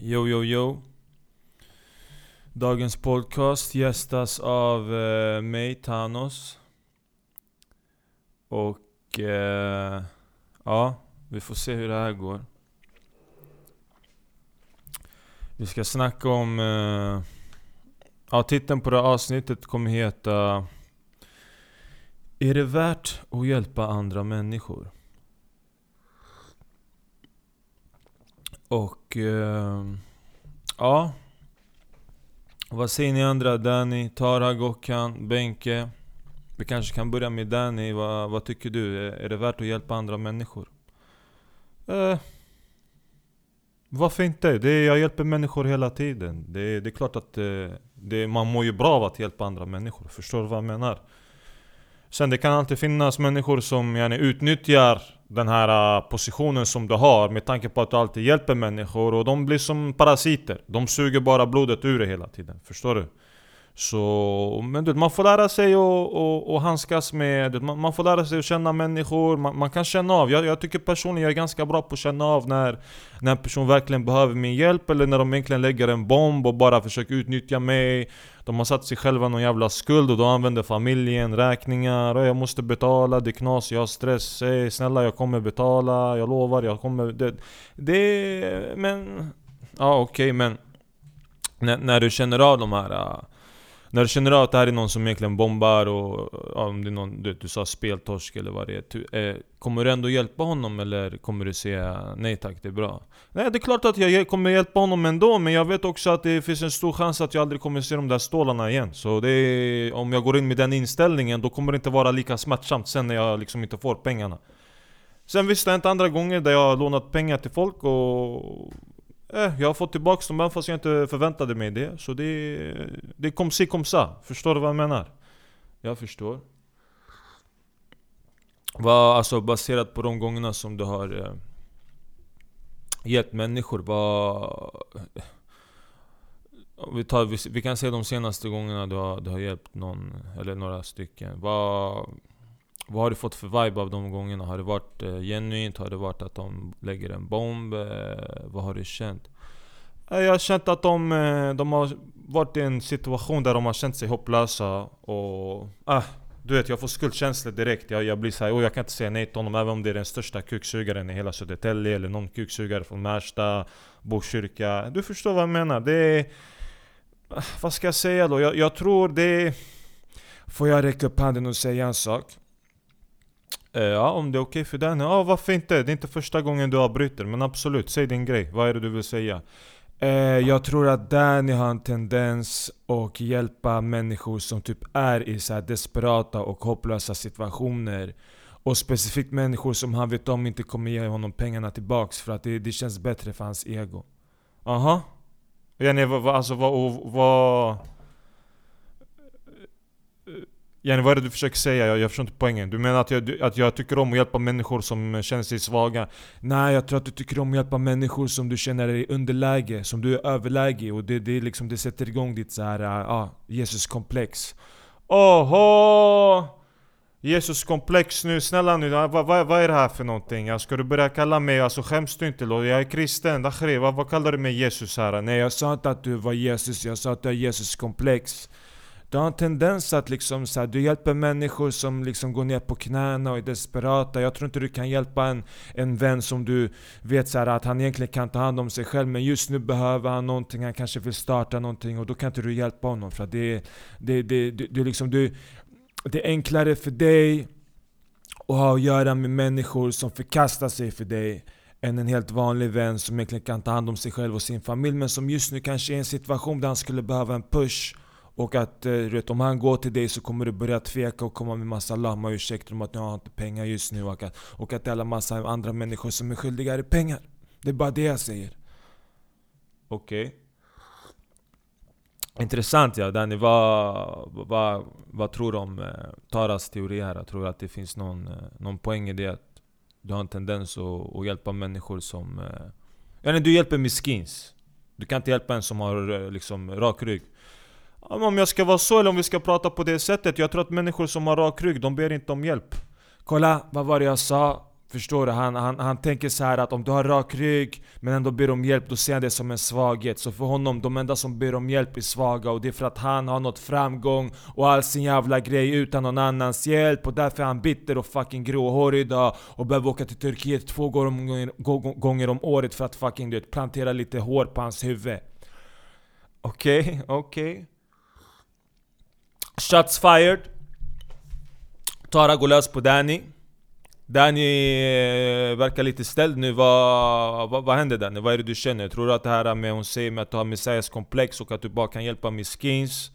Yo, yo, yo. Dagens podcast gästas av eh, mig, Thanos. Och eh, ja, vi får se hur det här går. Vi ska snacka om... Eh, ja, titeln på det här avsnittet kommer heta Är det värt att hjälpa andra människor? Och... Eh, ja. Vad säger ni andra? Danny, Tara, Gokhan, Benke? Vi kanske kan börja med Danny. Vad, vad tycker du? Är, är det värt att hjälpa andra människor? Eh, varför inte? Det är, jag hjälper människor hela tiden. Det, det är klart att det, det, man mår ju bra av att hjälpa andra människor. Förstår du vad jag menar? Sen det kan alltid finnas människor som yani, utnyttjar den här äh, positionen som du har med tanke på att du alltid hjälper människor och de blir som parasiter. De suger bara blodet ur dig hela tiden. Förstår du? Så, men du, man får lära sig att handskas med, man, man, får lära sig att känna människor, man, man kan känna av. Jag, jag, tycker personligen jag är ganska bra på att känna av när, när en person verkligen behöver min hjälp eller när de egentligen lägger en bomb och bara försöker utnyttja mig. De har satt sig själva någon jävla skuld och då använder familjen, räkningar, och jag måste betala, det är knas, jag har stress, hey, snälla jag kommer betala, jag lovar, jag kommer... Det, det men... Ja okej okay, men... När, när du känner av de här när du känner att det här är någon som egentligen bombar och ja, om det är någon, du, du sa speltorsk eller vad det är. Tu, eh, kommer du ändå hjälpa honom eller kommer du säga nej tack, det är bra? Nej, det är klart att jag kommer hjälpa honom ändå, men jag vet också att det finns en stor chans att jag aldrig kommer se de där stålarna igen. Så det är, om jag går in med den inställningen, då kommer det inte vara lika smärtsamt sen när jag liksom inte får pengarna. Sen visst, det har hänt andra gånger där jag har lånat pengar till folk och Eh, jag har fått tillbaka dem även fast jag inte förväntade mig det. Så det, det kom si kom sa. Förstår du vad jag menar? Jag förstår. Vad, alltså baserat på de gångerna som du har eh, gett människor, vad... Vi, tar, vi, vi, kan se de senaste gångerna du har, du har hjälpt någon, eller några stycken. Vad, vad har du fått för vibe av de gångerna? Har det varit eh, genuint? Har det varit att de lägger en bomb? Eh, vad har du känt? Eh, jag har känt att de, eh, de har varit i en situation där de har känt sig hopplösa och... Ah, du vet, jag får skuldkänslor direkt. Jag, jag blir såhär, oh, jag kan inte säga nej till honom även om det är den största kuksugaren i hela Södertälje eller någon kuksugare från Märsta, Botkyrka. Du förstår vad jag menar? Det är... Vad ska jag säga då? Jag, jag tror det... är... Får jag räcka upp handen och säga en sak? Eh, ja, om det är okej okay för Danny? Ja, varför inte? Det är inte första gången du avbryter. Men absolut, säg din grej. Vad är det du vill säga? Eh, jag tror att Danny har en tendens att hjälpa människor som typ är i så desperata och hopplösa situationer. Och specifikt människor som han vet om inte kommer ge honom pengarna tillbaks för att det, det känns bättre för hans ego. Aha. Jenny, vad, alltså vad, vad Jenny, vad är det du försöker säga? Jag, jag förstår inte poängen. Du menar att jag, att jag tycker om att hjälpa människor som känner sig svaga? Nej, jag tror att du tycker om att hjälpa människor som du känner dig i underläge, som du är överläge och det, det, liksom, det sätter igång ditt så här, ah, Jesus-komplex. Oho! Jesus-komplex nu, snälla nu, vad, va, vad är det här för någonting? Ska du börja kalla mig, alltså skäms du inte? Jag är kristen, Dakhri, vad, vad kallar du mig Jesus här? Nej jag sa inte att du var Jesus, jag sa att du har Jesus-komplex du har en tendens att liksom så här, du hjälper människor som liksom går ner på knäna och är desperata. Jag tror inte du kan hjälpa en, en vän som du vet så här, att han egentligen kan ta hand om sig själv men just nu behöver han någonting, han kanske vill starta någonting och då kan inte du hjälpa honom för att det, det, det, det, det, liksom, du, det är enklare för dig att ha att göra med människor som förkastar sig för dig än en helt vanlig vän som egentligen kan ta hand om sig själv och sin familj men som just nu kanske är i en situation där han skulle behöva en push och att eh, du vet, om han går till dig så kommer du börja tveka och komma med massa lama-ursäkter om att jag har inte pengar just nu och att, och att det är alla massa andra människor som är skyldiga dig pengar. Det är bara det jag säger. Okej. Okay. Intressant ja, Danny. Vad, vad, vad tror du om eh, Taras teori här? Tror du att det finns någon, eh, någon poäng i det? Att du har en tendens att, att hjälpa människor som... Eh, ja, du hjälper miskins. Du kan inte hjälpa en som har eh, liksom rak rygg. Om jag ska vara så eller om vi ska prata på det sättet Jag tror att människor som har rak rygg, de ber inte om hjälp Kolla, vad var det jag sa? Förstår du? Han, han, han tänker så här att om du har rak rygg men ändå ber om hjälp, då ser han det som en svaghet. Så för honom, de enda som ber om hjälp är svaga och det är för att han har nått framgång och all sin jävla grej utan någon annans hjälp och därför är han bitter och fucking gråhårig idag och behöver åka till Turkiet två gånger, gånger om året för att fucking du vet, plantera lite hår på hans huvud. Okej, okay, okej. Okay. Shots fired. Tara går lös på Danny. Danny eh, verkar lite ställd nu, vad, vad, vad händer Danny? Vad är det du känner? Tror du att det här med hon säger med att du har messias komplex och att du bara kan hjälpa miskins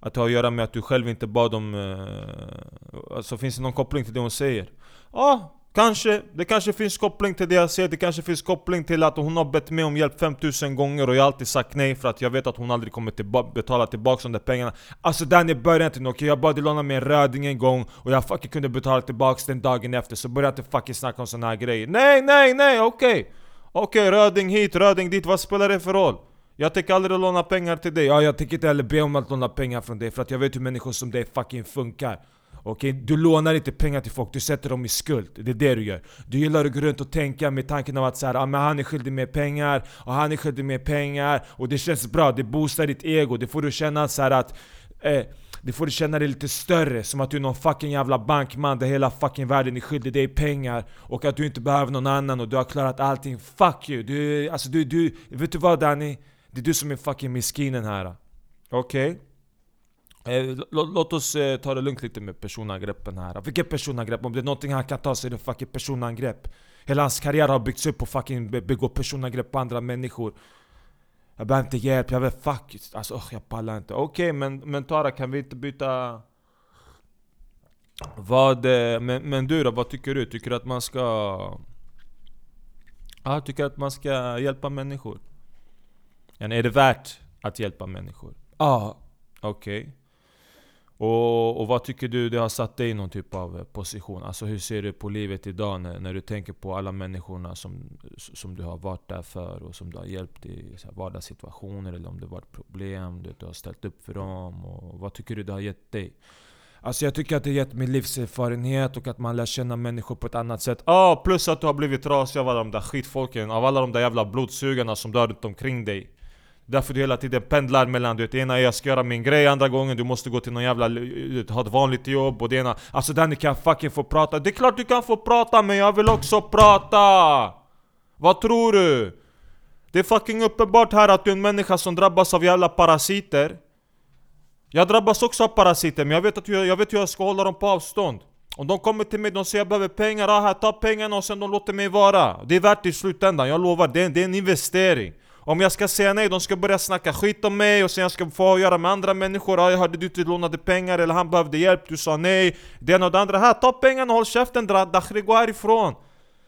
Att det har att göra med att du själv inte bad om... Eh, alltså finns det någon koppling till det hon säger? Ja, Kanske, det kanske finns koppling till det jag säger, det kanske finns koppling till att hon har bett mig om hjälp 5000 gånger och jag har alltid sagt nej för att jag vet att hon aldrig kommer tillba betala tillbaka de där pengarna Alltså Danny, börja inte nu okej? Jag bad dig låna mig en röding en gång och jag fucking kunde betala tillbaka den dagen efter Så börja inte fucking snacka om såna här grejer Nej, nej, nej, okej! Okay. Okej, okay, röding hit, röding dit, vad spelar det för roll? Jag tänker aldrig låna pengar till dig, ja jag tänker inte heller be om att låna pengar från dig för att jag vet hur människor som dig fucking funkar Okay? Du lånar inte pengar till folk, du sätter dem i skuld. Det är det du gör. Du gillar att gå runt och tänka med tanken av att så här, ah, men han är skyldig mer pengar, och han är skyldig mer pengar, och det känns bra, det boostar ditt ego. Det får du känna så att eh, det får du känna dig lite större, som att du är någon fucking jävla bankman där hela fucking världen är skyldig dig pengar Och att du inte behöver någon annan och du har klarat allting Fuck you! Du, alltså du, du, vet du vad Danny? Det är du som är fucking miskinen här Okej? Okay? Eh, låt oss eh, ta det lugnt lite med personangreppen här. Vilket personangrepp? Om det är någonting han kan ta så är det fucking personangrepp. Hela hans karriär har byggts upp på fucking begå personangrepp på andra människor. Jag behöver inte hjälp, jag vet fuck Alltså oh, jag pallar inte. Okej okay, men, men Tara kan vi inte byta... Vad... Eh, men, men du då, vad tycker du? Tycker du att man ska... Ja, tycker att man ska hjälpa människor? Är det värt att hjälpa människor? Ja, ah, okej. Okay. Och, och, vad tycker du det har satt dig i någon typ av eh, position? Alltså hur ser du på livet idag när, när du tänker på alla människorna som, som du har varit där för och som du har hjälpt i vardagssituationer eller om det varit problem du, du har ställt upp för dem? Och vad tycker du det har gett dig? Alltså jag tycker att det har gett mig livserfarenhet och att man lär känna människor på ett annat sätt ah, Plus att du har blivit trasig av alla de där skitfolken, av alla de där jävla blodsugarna som dör runt omkring dig Därför du hela tiden pendlar mellan det ena är jag ska göra min grej, andra gången du måste gå till någon jävla... Eh, ha ett vanligt jobb och det ena... Alltså Danny kan fucking få prata, det är klart du kan få prata men jag vill också prata! Vad tror du? Det är fucking uppenbart här att du är en människa som drabbas av jävla parasiter. Jag drabbas också av parasiter men jag vet, att jag, jag vet hur jag ska hålla dem på avstånd. Om de kommer till mig, de säger jag behöver pengar, ah, här ta pengarna och sen de låter mig vara. Det är värt det i slutändan, jag lovar, det är, det är en investering om jag ska säga nej, de ska börja snacka skit om mig och sen jag ska få göra med andra människor. Ah, jag hörde du inte lånade pengar eller han behövde hjälp, du sa nej. Det ena och det andra, här ta pengarna och håll käften Dakhri, gå härifrån.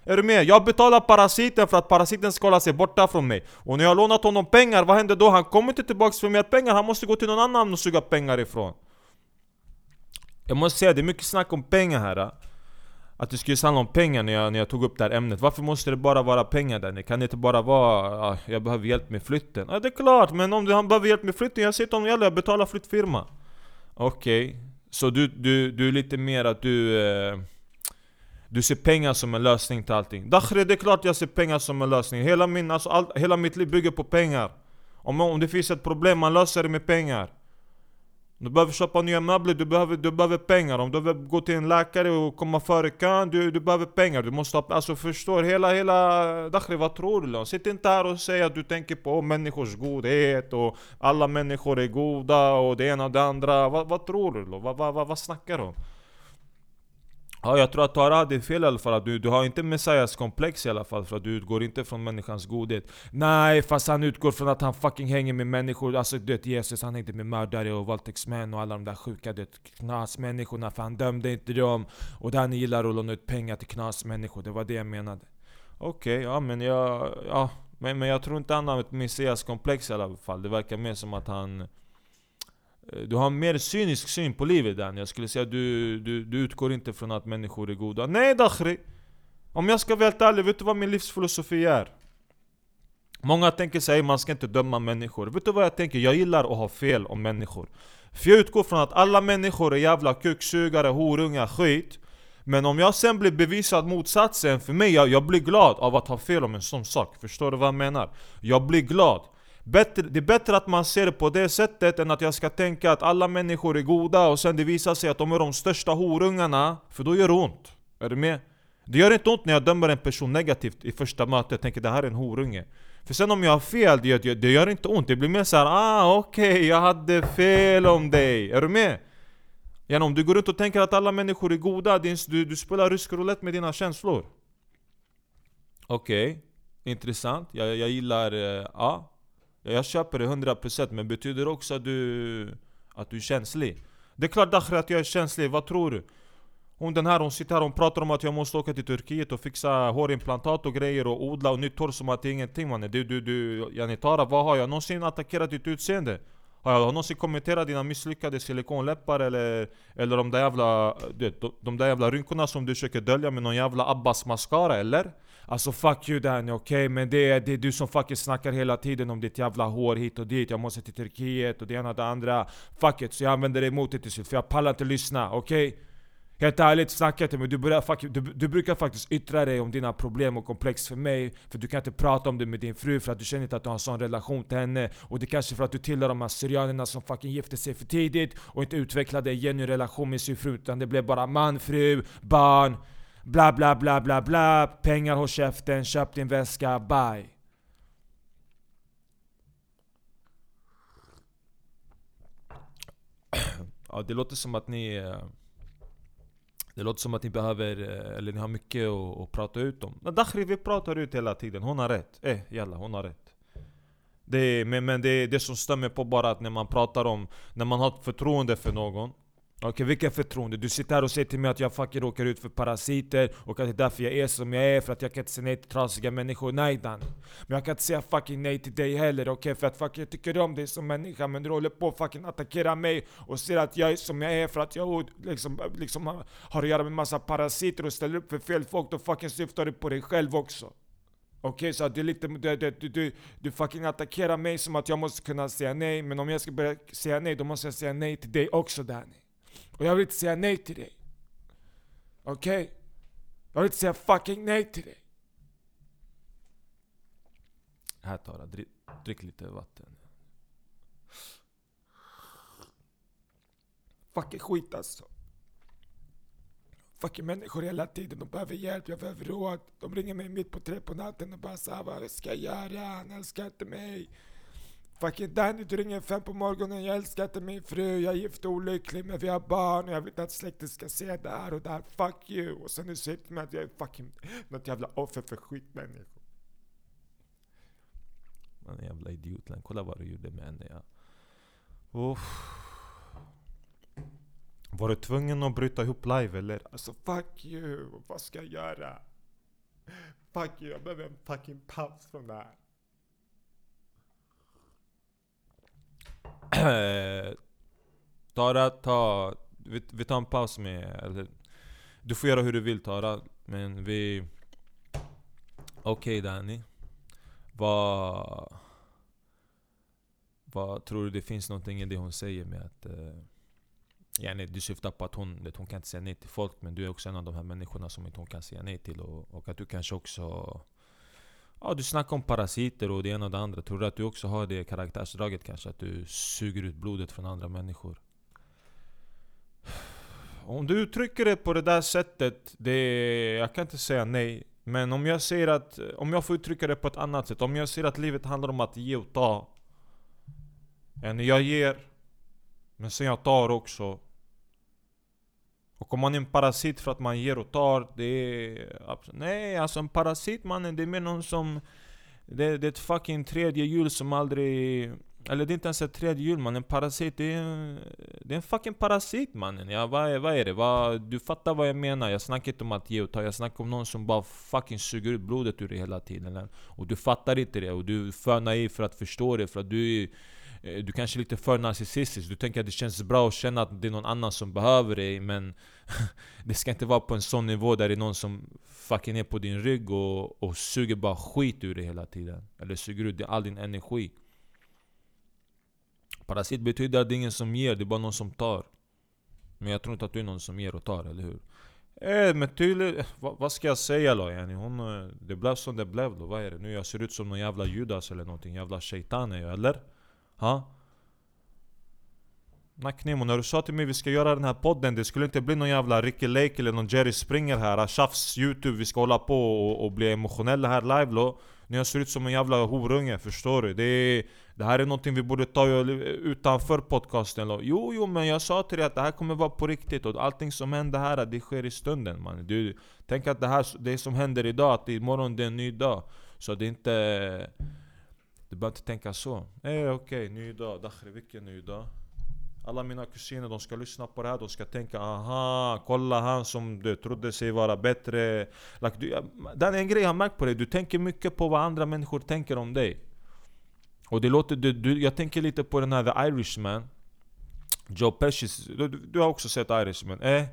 Är du med? Jag betalar parasiten för att parasiten ska hålla sig borta från mig. Och när jag har lånat honom pengar, vad händer då? Han kommer inte tillbaks för mer pengar, han måste gå till någon annan och suga pengar ifrån. Jag måste säga, det är mycket snack om pengar här att det skulle handla om pengar när jag, när jag tog upp det här ämnet. Varför måste det bara vara pengar där? Kan det inte bara vara ah, jag behöver hjälp med flytten? Ja det är klart, men om han behöver hjälp med flytten, jag säger till honom jag betalar flyttfirma. Okej, okay. så du, du, du är lite mer att du... Eh, du ser pengar som en lösning till allting. Dakhri, det är klart jag ser pengar som en lösning. Hela, min, alltså, all, hela mitt liv bygger på pengar. Om, om det finns ett problem, man löser det med pengar. Du behöver köpa nya möbler, du behöver, du behöver pengar. Om du behöver gå till en läkare och komma före kön, du, du behöver pengar. Du måste ha, alltså förstår, hela, hela... Dakhri, vad tror du? Sitt inte här och säg att du tänker på människors godhet och alla människor är goda och det ena och det andra. Vad, vad tror du? Vad, vad, vad, vad snackar du om? Ja, jag tror att Tara hade fel i alla fall. Du, du har inte Messias komplex i alla fall, för att du utgår inte från människans godhet. Nej, fast han utgår från att han fucking hänger med människor. Alltså du vet Jesus, han hängde med mördare och våldtäktsmän och alla de där sjuka du vet, knasmänniskorna. För han dömde inte dem. Och där ni gillar att låna ut pengar till knasmänniskor. Det var det jag menade. Okej, okay, ja men jag... Ja, men, men jag tror inte han har ett Messias komplex i alla fall. Det verkar mer som att han... Eh, du har en mer cynisk syn på livet Dan. Jag skulle säga att du, du, du utgår inte från att människor är goda. Nej Dakhri! Om jag ska vara helt ärlig, vet du vad min livsfilosofi är? Många tänker sig man ska inte döma människor. Vet du vad jag tänker? Jag gillar att ha fel om människor. För jag utgår från att alla människor är jävla kuksugare, horungar, skit. Men om jag sen blir bevisad motsatsen, för mig, jag, jag blir glad av att ha fel om en sån sak Förstår du vad jag menar? Jag blir glad Bättre, det är bättre att man ser det på det sättet än att jag ska tänka att alla människor är goda och sen det visar sig att de är de största horungarna För då gör det ont. Är du med? Det gör inte ont när jag dömer en person negativt i första mötet, jag tänker det här är en horunge. För sen om jag har fel, det gör, det gör inte ont, det blir mer såhär ah okej, okay, jag hade fel om dig. Är du med? Ja, om du går runt och tänker att alla människor är goda, du, du spelar rysk roulette med dina känslor. Okej, okay. intressant, jag, jag gillar, eh, uh, ja jag köper det 100% men betyder det också att du, att du är känslig? Det är klart Dakhri att jag är känslig, vad tror du? Hon den här hon sitter här och pratar om att jag måste åka till Turkiet och fixa hårimplantat och grejer och odla och nytt hår som att det är ingenting mannen Du, du, du, yani Tara vad har jag någonsin attackerat ditt utseende? Har jag någonsin kommenterat dina misslyckade silikonläppar eller, eller de där jävla, de, de där jävla rynkorna som du försöker dölja med någon jävla Abbas mascara eller? Alltså fuck you Danny, okej? Okay? Men det är, det är du som fucking snackar hela tiden om ditt jävla hår hit och dit Jag måste till Turkiet och det ena och det andra Fuck it, så jag använder det emot dig till slut för jag pallar inte lyssna, okej? Okay? Helt ärligt, snacka inte mig, du, börjar, du, du brukar faktiskt yttra dig om dina problem och komplex för mig För du kan inte prata om det med din fru för att du känner inte att du har en sån relation till henne Och det är kanske för att du tillhör de här syrianerna som fucking gifte sig för tidigt Och inte utvecklade en genuin relation med sin fru utan det blev bara man, fru, barn Bla bla bla bla bla Pengar, håll käften, köp din väska, bye Ja, det låter som att ni eh, det låter som att ni behöver, eh, eller ni har mycket att, att prata ut om. Men Dakhri, vi pratar ut hela tiden. Hon har rätt. Eh, jalla, hon har rätt. Det, men men det, det som stämmer på bara att när man pratar om, när man har förtroende för någon Okej, okay, vilket förtroende? Du sitter här och säger till mig att jag fucking råkar ut för parasiter och att det är därför jag är som jag är, för att jag kan inte säga nej till trasiga människor. Nej Dan. Men jag kan inte säga fucking nej till dig heller, okej? Okay? För att fucking jag tycker om dig som människa, men du håller på att fucking attackera mig och säger att jag är som jag är för att jag liksom, liksom har att göra med massa parasiter och ställer upp för fel folk. Då fucking syftar du på dig själv också. Okej, okay, så det är lite, du, du, du, du fucking attackerar mig som att jag måste kunna säga nej, men om jag ska börja säga nej, då måste jag säga nej till dig också Danny. Och jag vill inte säga nej till dig. Okej? Okay? Jag vill inte säga fucking nej till dig. Här Tara, drick, drick lite vatten. Fucking skit alltså. Fucking människor hela tiden, de behöver hjälp, jag behöver råd. De ringer mig mitt på tre på natten och bara såhär, vad ska jag göra? Han älskar inte mig. Fucking Danny, du ringer fem på morgonen, jag älskar inte min fru, jag är gift och olycklig men vi har barn och jag vill inte att släkten ska se det här och det här, fuck you! Och sen till mig att jag är fucking något jävla offer för skitmänniskor. Man är jävla idiot, kolla vad du gjorde med henne ja. Oh. Var du tvungen att bryta ihop live eller? Alltså fuck you, vad ska jag göra? Fuck you, jag behöver en fucking paus från det här. Tara, ta... Vi, vi tar en paus med... Eller, du får göra hur du vill Tara, men vi... Okej okay, Danny. Vad... Vad tror du det finns någonting i det hon säger med att... Eh, yani, du syftar på att hon, att hon kan inte säga nej till folk men du är också en av de här människorna som inte hon kan säga nej till och, och att du kanske också Ja, du snackar om parasiter och det ena och det andra. Tror du att du också har det karaktärsdraget kanske? Att du suger ut blodet från andra människor? Om du uttrycker det på det där sättet, det, jag kan inte säga nej. Men om jag säger att, om jag får uttrycka det på ett annat sätt. Om jag säger att livet handlar om att ge och ta. Än jag ger, men sen jag tar också. Och om man är en parasit för att man ger och tar, det är... Nej, alltså en parasit mannen, det är mer någon som... Det, det är ett fucking tredje hjul som aldrig... Eller det är inte ens ett tredje hjul mannen. en parasit det är, en... det är en fucking parasit mannen. Ja, vad, är, vad är det? Vad, du fattar vad jag menar? Jag snackar inte om att ge och ta, jag snackar om någon som bara fucking suger ut blodet ur dig hela tiden. Och du fattar inte det, och du är för naiv för att förstå det, för att du är Eh, du kanske är lite för narcissistisk, du tänker att det känns bra att känna att det är någon annan som behöver dig men Det ska inte vara på en sån nivå där det är någon som fucking är på din rygg och, och suger bara skit ur dig hela tiden Eller suger ut all din energi Parasit betyder att det är ingen som ger, det är bara någon som tar Men jag tror inte att du är någon som ger och tar, eller hur? Eh, men tydligt, eh, vad, vad ska jag säga då? Yani hon, eh, det blev som det blev då, vad är det nu? Jag ser ut som någon jävla judas eller någonting, jävla shaitan är jag eller? Ha? Nacknemo, när du sa till mig vi ska göra den här podden, det skulle inte bli någon jävla Ricky Lake eller någon Jerry Springer här, tjafs, youtube, vi ska hålla på och, och bli emotionella här live då När jag ser ut som en jävla horunge, förstår du? Det, det här är någonting vi borde ta utanför podcasten då. Jo, jo men jag sa till dig att det här kommer vara på riktigt och allting som händer här, det sker i stunden man. Du, tänk att det här, det som händer idag, att imorgon det är en ny dag Så det är inte... Du behöver inte tänka så. Eh, okej, okay, ny dag. Dakhri, vilken ny dag? Alla mina kusiner de ska lyssna på det här, de ska tänka aha, kolla han som du trodde sig vara bättre like, du, Det är en grej jag har märkt på dig, du tänker mycket på vad andra människor tänker om dig Och det låter, du, du, jag tänker lite på den här The Irishman Joe Pesci, du, du har också sett Irishman? Eh?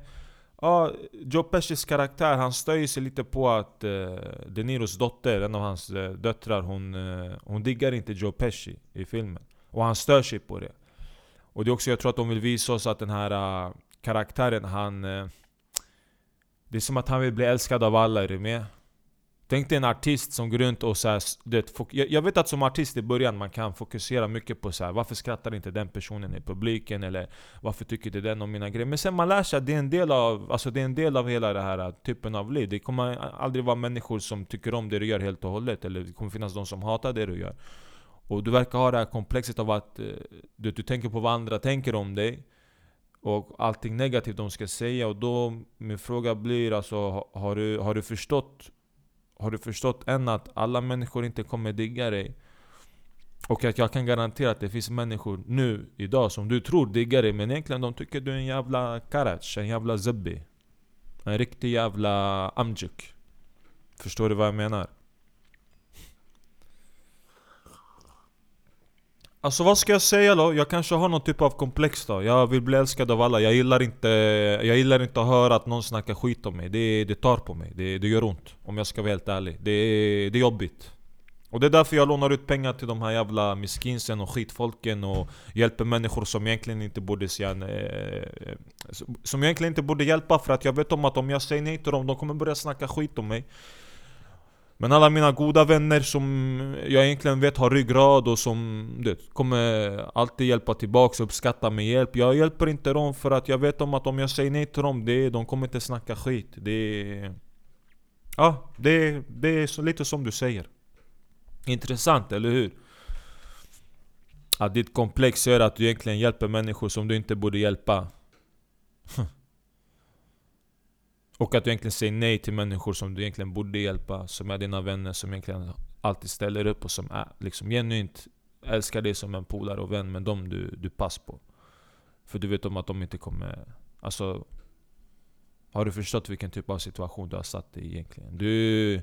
Ja, Joe Pescis karaktär, han stör sig lite på att uh, De Niros dotter, en av hans uh, döttrar, hon, uh, hon diggar inte Joe Pesci i filmen Och han stör sig på det och det är också, jag tror att de vill visa oss att den här uh, karaktären, han... Uh, det är som att han vill bli älskad av alla, är du med? Tänk dig en artist som går runt och så här, det, jag, vet att som artist i början man kan fokusera mycket på så här, varför skrattar inte den personen i publiken? Eller varför tycker inte den om mina grejer? Men sen man lär sig att det är en del av, alltså det är en del av hela den här äh, typen av liv. Det kommer aldrig vara människor som tycker om det du gör helt och hållet. Eller det kommer finnas de som hatar det du gör. Och du verkar ha det här komplexet av att eh, du, du tänker på vad andra tänker om dig. Och allting negativt de ska säga. Och då min fråga blir alltså, har du, har du förstått har du förstått än att alla människor inte kommer digga dig? Och att jag kan garantera att det finns människor nu, idag, som du tror diggar dig Men egentligen de tycker du är en jävla karach, en jävla zebbi. En riktig jävla amjuk Förstår du vad jag menar? Alltså vad ska jag säga då? Jag kanske har någon typ av komplex då. Jag vill bli älskad av alla. Jag gillar inte, jag gillar inte att höra att någon snackar skit om mig. Det, det tar på mig, det, det gör ont Om jag ska vara helt ärlig. Det, det är jobbigt. Och det är därför jag lånar ut pengar till de här jävla miskinsen och skitfolken och hjälper människor som egentligen inte borde säga, eh, Som egentligen inte borde hjälpa för att jag vet om att om jag säger nej till dem, de kommer börja snacka skit om mig men alla mina goda vänner som jag egentligen vet har ryggrad och som det, kommer alltid hjälpa tillbaks och uppskatta min hjälp. Jag hjälper inte dem för att jag vet om att om jag säger nej till dem, det, de kommer inte snacka skit. Det Ja, det, det är så, lite som du säger. Intressant, eller hur? Att ditt komplex gör att du egentligen hjälper människor som du inte borde hjälpa. Hm. Och att du egentligen säger nej till människor som du egentligen borde hjälpa, som är dina vänner, som egentligen alltid ställer upp och som är liksom genuint älskar dig som en polare och vän, men de du, du pass på. För du vet om att de inte kommer... Alltså... Har du förstått vilken typ av situation du har satt dig i egentligen? Du...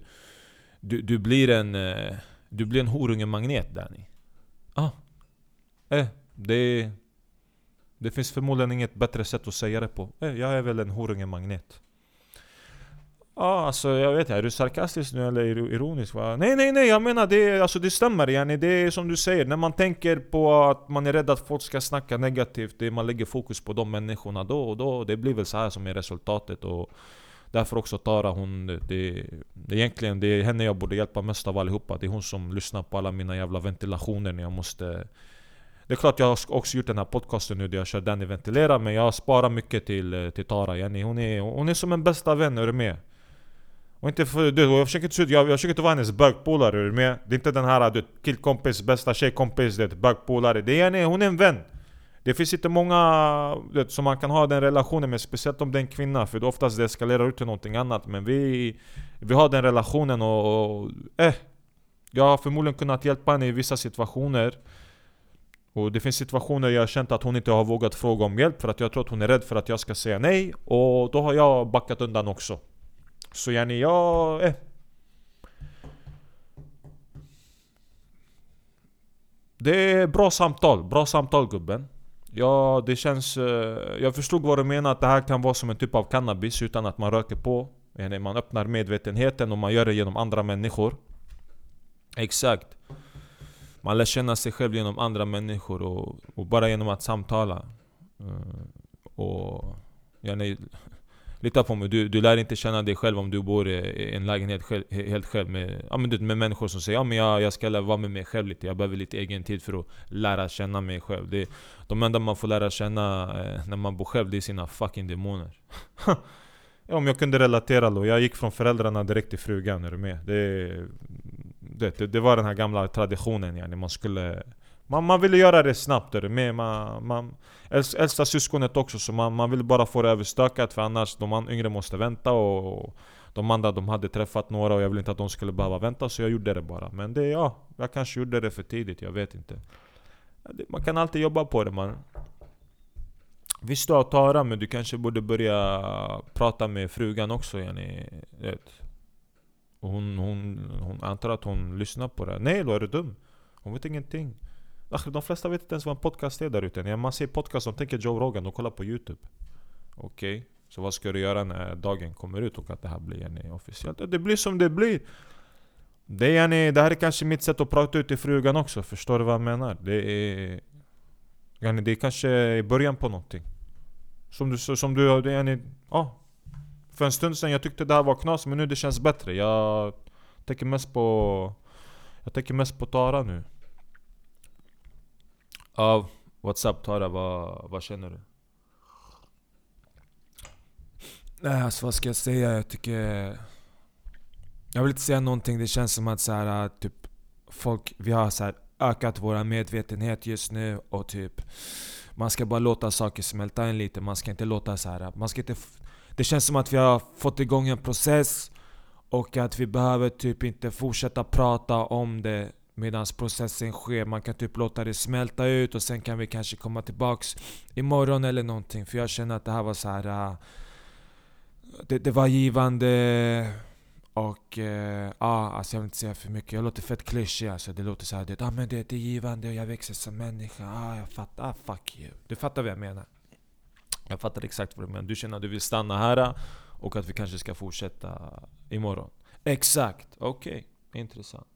Du, du blir en... Eh, du blir en horungemagnet Danny. Ah. Eh, det... Det finns förmodligen inget bättre sätt att säga det på. Eh, jag är väl en horungemagnet. Ja, alltså jag vet inte, är du sarkastisk nu eller ironisk? Va? Nej nej nej, jag menar det, alltså, det stämmer yani. Det är som du säger, när man tänker på att man är rädd att folk ska snacka negativt, det man lägger fokus på de människorna då och då, det blir väl så här som är resultatet. Och därför också Tara, hon, det, det, egentligen det är henne jag borde hjälpa mest av allihopa. Det är hon som lyssnar på alla mina jävla ventilationer när jag måste det är klart jag har också gjort den här podcasten nu där jag kör Danny ventilerar, Men jag sparar mycket till, eh, till Tara Yani. Hon är, hon är som en bästa vän, är du med? Och inte för, du, jag försöker inte, jag, jag försöker inte vara hennes bögpolare, är du med? Det är inte den här du, killkompis, bästa tjejkompis, det, bögpolare Det är en, hon är en vän. Det finns inte många du, som man kan ha den relationen med, speciellt om det är en kvinna För det oftast det eskalerar ut till någonting annat. Men vi, vi har den relationen och, och eh, Jag har förmodligen kunnat hjälpa henne i vissa situationer. Och det finns situationer jag har känt att hon inte har vågat fråga om hjälp för att jag tror att hon är rädd för att jag ska säga nej. Och då har jag backat undan också så yani jag... Eh. Det är bra samtal, bra samtal gubben. Ja, det känns... Eh, jag förstod vad du menar, att det här kan vara som en typ av cannabis utan att man röker på. Man öppnar medvetenheten och man gör det genom andra människor. Exakt. Man lär känna sig själv genom andra människor och, och bara genom att samtala. Eh, och... Yani, Lita på mig, du, du lär inte känna dig själv om du bor i en lägenhet själv, helt själv med, ja, men med människor som säger ja, men jag, jag ska vara med mig själv lite, jag behöver lite egen tid för att lära känna mig själv. Det, De enda man får lära känna eh, när man bor själv, det är sina fucking demoner. Ja, Om jag kunde relatera då, jag gick från föräldrarna direkt till frugan, är du med? Det, det, det, det var den här gamla traditionen yani, man skulle man, man ville göra det snabbt, är med? Man, man, äldsta syskonet också, så man, man ville bara få det överstökat för annars de yngre måste vänta och de andra de hade träffat några och jag ville inte att de skulle behöva vänta så jag gjorde det bara. Men det, ja, jag kanske gjorde det för tidigt, jag vet inte. Man kan alltid jobba på det man. Visst du har Tara, men du kanske borde börja prata med frugan också yani, vet. Hon, hon, hon antar att hon lyssnar på det. Nej då, är du dum? Hon vet ingenting. De flesta vet inte ens vad en podcast är där ute. Man ser podcast, de tänker Joe Rogan, de kollar på Youtube. Okej, okay. så vad ska du göra när dagen kommer ut och att det här blir en officiellt? Det blir som det blir. Det, är en, det här är kanske mitt sätt att prata ut till frugan också, förstår du vad jag menar? Det är... Yani, det är kanske början på någonting. Som du, som du, det är ja. För en stund sedan jag tyckte det här var knas, men nu det känns bättre. Jag tänker mest på... Jag tänker mest på Tara nu. Ja, what's up Tara? Vad, vad känner du? Nej alltså vad ska jag säga? Jag tycker... Jag vill inte säga någonting, det känns som att så här, äh, typ folk, vi har så här, ökat vår medvetenhet just nu och typ Man ska bara låta saker smälta in lite, man ska inte låta så här, äh, man ska inte Det känns som att vi har fått igång en process och att vi behöver typ inte fortsätta prata om det Medan processen sker, man kan typ låta det smälta ut och sen kan vi kanske komma tillbaks imorgon eller någonting. För jag känner att det här var så här. Uh, det, det, var givande och uh, ja, uh, alltså jag vill inte säga för mycket. Jag låter fett klyschig alltså. Det låter såhär, det, ah, men det, det är givande och jag växer som människa. Ah, jag fattar, ah, fuck you. Du fattar vad jag menar? Jag fattar exakt vad du menar. Du känner att du vill stanna här ah, och att vi kanske ska fortsätta imorgon. Exakt, okej. Okay. Intressant.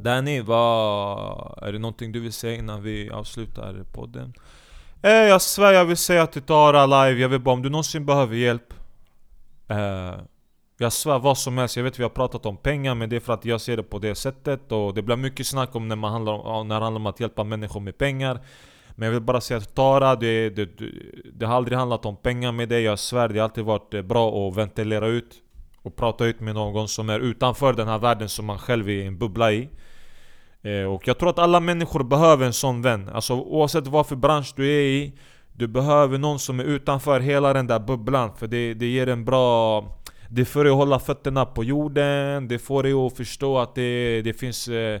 Danny, vad... Är det någonting du vill säga innan vi avslutar podden? Eh, jag svär jag vill säga till Tara live, jag vill bara om du någonsin behöver hjälp. Eh, Jag svär vad som helst, jag vet vi har pratat om pengar men det är för att jag ser det på det sättet. Och det blir mycket snack om när, man handlar om, när det handlar om att hjälpa människor med pengar. Men jag vill bara säga till Tara, det, det, det, har aldrig handlat om pengar med dig. Jag svär, det har alltid varit eh, bra att ventilera ut och prata ut med någon som är utanför den här världen som man själv är i en bubbla i. Eh, Eh, och jag tror att alla människor behöver en sån vän. Alltså oavsett vad för bransch du är i. Du behöver någon som är utanför hela den där bubblan. För det, det ger en bra... Det får dig att hålla fötterna på jorden. Det får dig att förstå att det, det finns eh, eh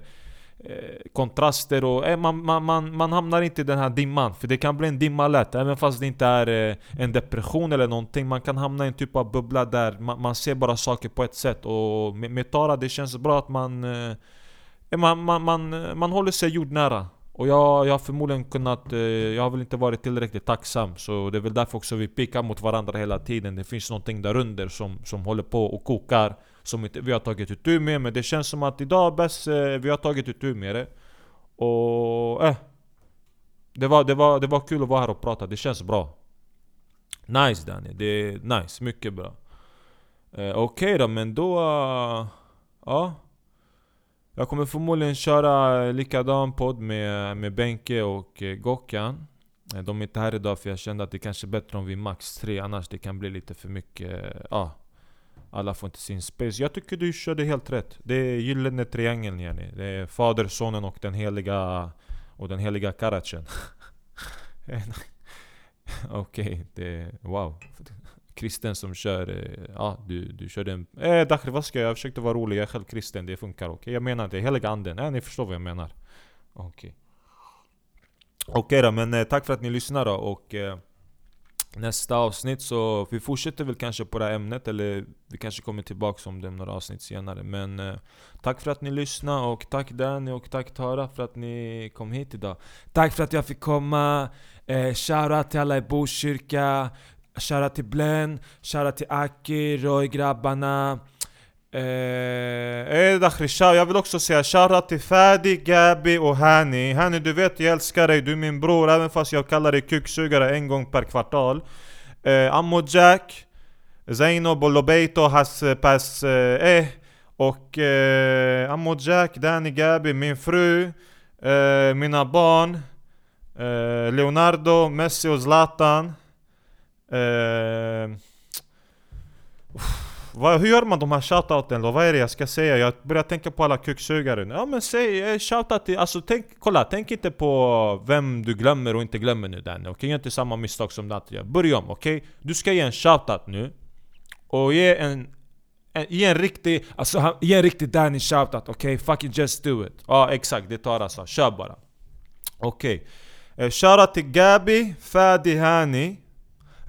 kontraster och eh, man, man, man, man hamnar inte i den här dimman. För det kan bli en dimma lätt. Även fast det inte är eh, en depression eller någonting. Man kan hamna i en typ av bubbla där man, man ser bara saker på ett sätt. Och med, med Tara, det känns bra att man eh, man, man, man, man håller sig jordnära. Och jag, jag har förmodligen kunnat, eh, jag har väl inte varit tillräckligt tacksam. Så det är väl därför också vi pickar mot varandra hela tiden. Det finns någonting där under som, som håller på och kokar Som inte vi har tagit itu med. Men det känns som att idag bäst eh, vi har tagit itu med det. Och eh det var, det, var, det var kul att vara här och prata, det känns bra. Nice Danny, det är nice, mycket bra. Eh, Okej okay då, men då... Uh, ja jag kommer förmodligen köra likadan podd med, med Benke och eh, Gokkan eh, De är inte här idag för jag kände att det kanske är bättre om vi är max tre Annars det kan bli lite för mycket, eh, ja. Alla får inte sin space. Jag tycker du körde helt rätt. Det är gyllene triangeln yani Det är Fader, Sonen och den heliga Och den heliga Karachen. Okej, okay, det... Wow kristen som kör... Eh, ja, du, du körde en... Eh, Dakhri vad ska jag? Jag försökte vara rolig, jag är själv kristen, det funkar okej? Okay? Jag menar det, heliga anden, eh, ni förstår vad jag menar Okej okay. Okej okay då, men eh, tack för att ni lyssnar då och eh, Nästa avsnitt så, vi fortsätter väl kanske på det här ämnet eller vi kanske kommer tillbaka om det några avsnitt senare Men eh, tack för att ni lyssnade och tack Danny och tack Tara för att ni kom hit idag Tack för att jag fick komma, eh, shoutout till alla i Botkyrka Shoutout till Blen, shoutout till Aki, Roy, grabbarna. Eh, Dakhri, jag vill också säga shoutout till Fadi, Gabi och Hani. Hani du vet jag älskar dig, du är min bror även fast jag kallar dig kuksugare en gång per kvartal. Eh, Ammo Jack, Zaino Bolobeito Has eh, Pass eh, eh, och eh, Ammo Jack, Danny Gabi, min fru, eh, mina barn, eh, Leonardo, Messi och Zlatan. Uh, vad, hur gör man de här shoutouten då? Vad är det jag ska säga? Jag börjar tänka på alla kuksugare nu. Ja men säg eh, shoutout till, alltså tänk, kolla, tänk inte på vem du glömmer och inte glömmer nu Danny, okej? Okay? Gör inte samma misstag som Natte gör. Börja om, okej? Okay? Du ska ge en shoutout nu. Och ge en, en, ge en riktig, alltså ge en riktig Danny shoutout, okej? Okay? Fucking just do it. Ja exakt, det tar alltså. Kör bara. Okej. Okay. Eh, shoutout till Gabi, Fadi Hani,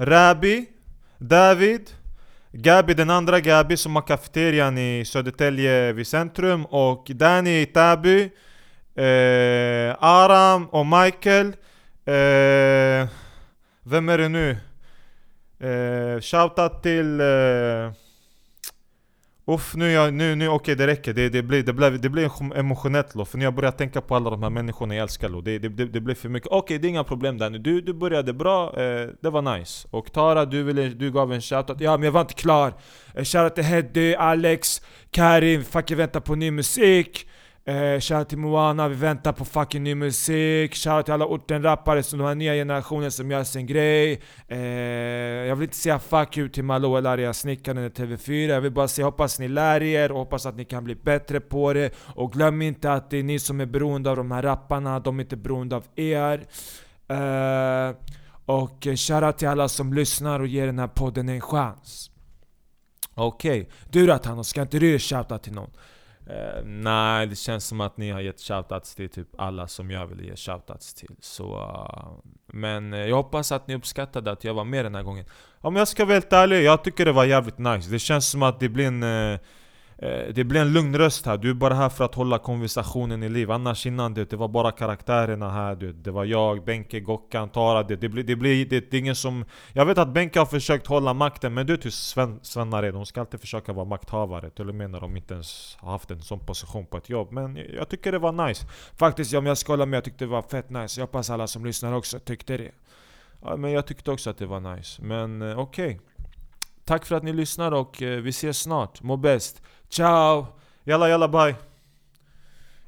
Rabi, David, Gabi, den andra Gabi som har kafeterian i Södertälje vid centrum och Danny i Täby eh, Aram och Michael eh, Vem är det nu? Eh, shoutout till eh, Uff, nu, jag, nu, nu okej okay, det räcker. Det, det, blir, det, blir, det blir emotionellt då. För när jag börjar tänka på alla de här människorna jag älskar då, det, det, det, det blir för mycket. Okej, okay, det är inga problem där nu. Du, du började bra, eh, det var nice. Och Tara, du, ville, du gav en shoutout. Ja, men jag var inte klar. Eh, shoutout till Heddy, Alex, Karin, fuck jag väntar på ny musik. Eh, shoutout till Moana, vi väntar på fucking ny musik. Shoutout till alla ortenrappare som de här nya generationen som gör sin grej. Eh, jag vill inte säga fuck you till Malou eller Arja Snickaren eller TV4. Jag vill bara säga hoppas ni lär er och hoppas att ni kan bli bättre på det. Och glöm inte att det är ni som är beroende av de här rapparna, de är inte beroende av er. Eh, och shoutout till alla som lyssnar och ger den här podden en chans. Okej, okay. du då Thanos, ska inte du shoutouta shoutout till någon? Uh, nej, det känns som att ni har gett shoutouts till typ alla som jag vill ge shoutouts till. Så, uh, men uh, jag hoppas att ni uppskattade att jag var med den här gången. Om jag ska vara helt ärlig, jag tycker det var jävligt nice. Det känns som att det blir en Uh, Eh, det blir en lugn röst här, du är bara här för att hålla konversationen i liv. Annars innan det, det var bara karaktärerna här du, Det var jag, Benke, Gockan, Tara. Det, det, blir, det, blir, det, det är ingen som... Jag vet att Benke har försökt hålla makten men du är Sven, Svennared, de ska alltid försöka vara makthavare Till och med när de inte ens har haft en sån position på ett jobb. Men jag tycker det var nice. Faktiskt om jag ska hålla med, jag tyckte det var fett nice. Jag hoppas alla som lyssnar också tyckte det. Ja, Men jag tyckte också att det var nice. Men eh, okej. okay. Tack för att ni lyssnar och eh, vi ses snart, må bäst Ciao! Jalla jalla bye!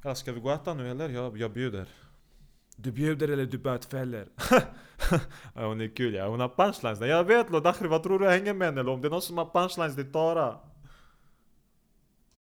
Ja, ska vi gå och äta nu eller? Jag, jag bjuder. Du bjuder eller du bötfäller? ja, hon är kul ja, hon har punchlines. Jag vet lo, Dakhri vad tror du jag hänger med henne? Om det är någon som har punchlines, det är Tara.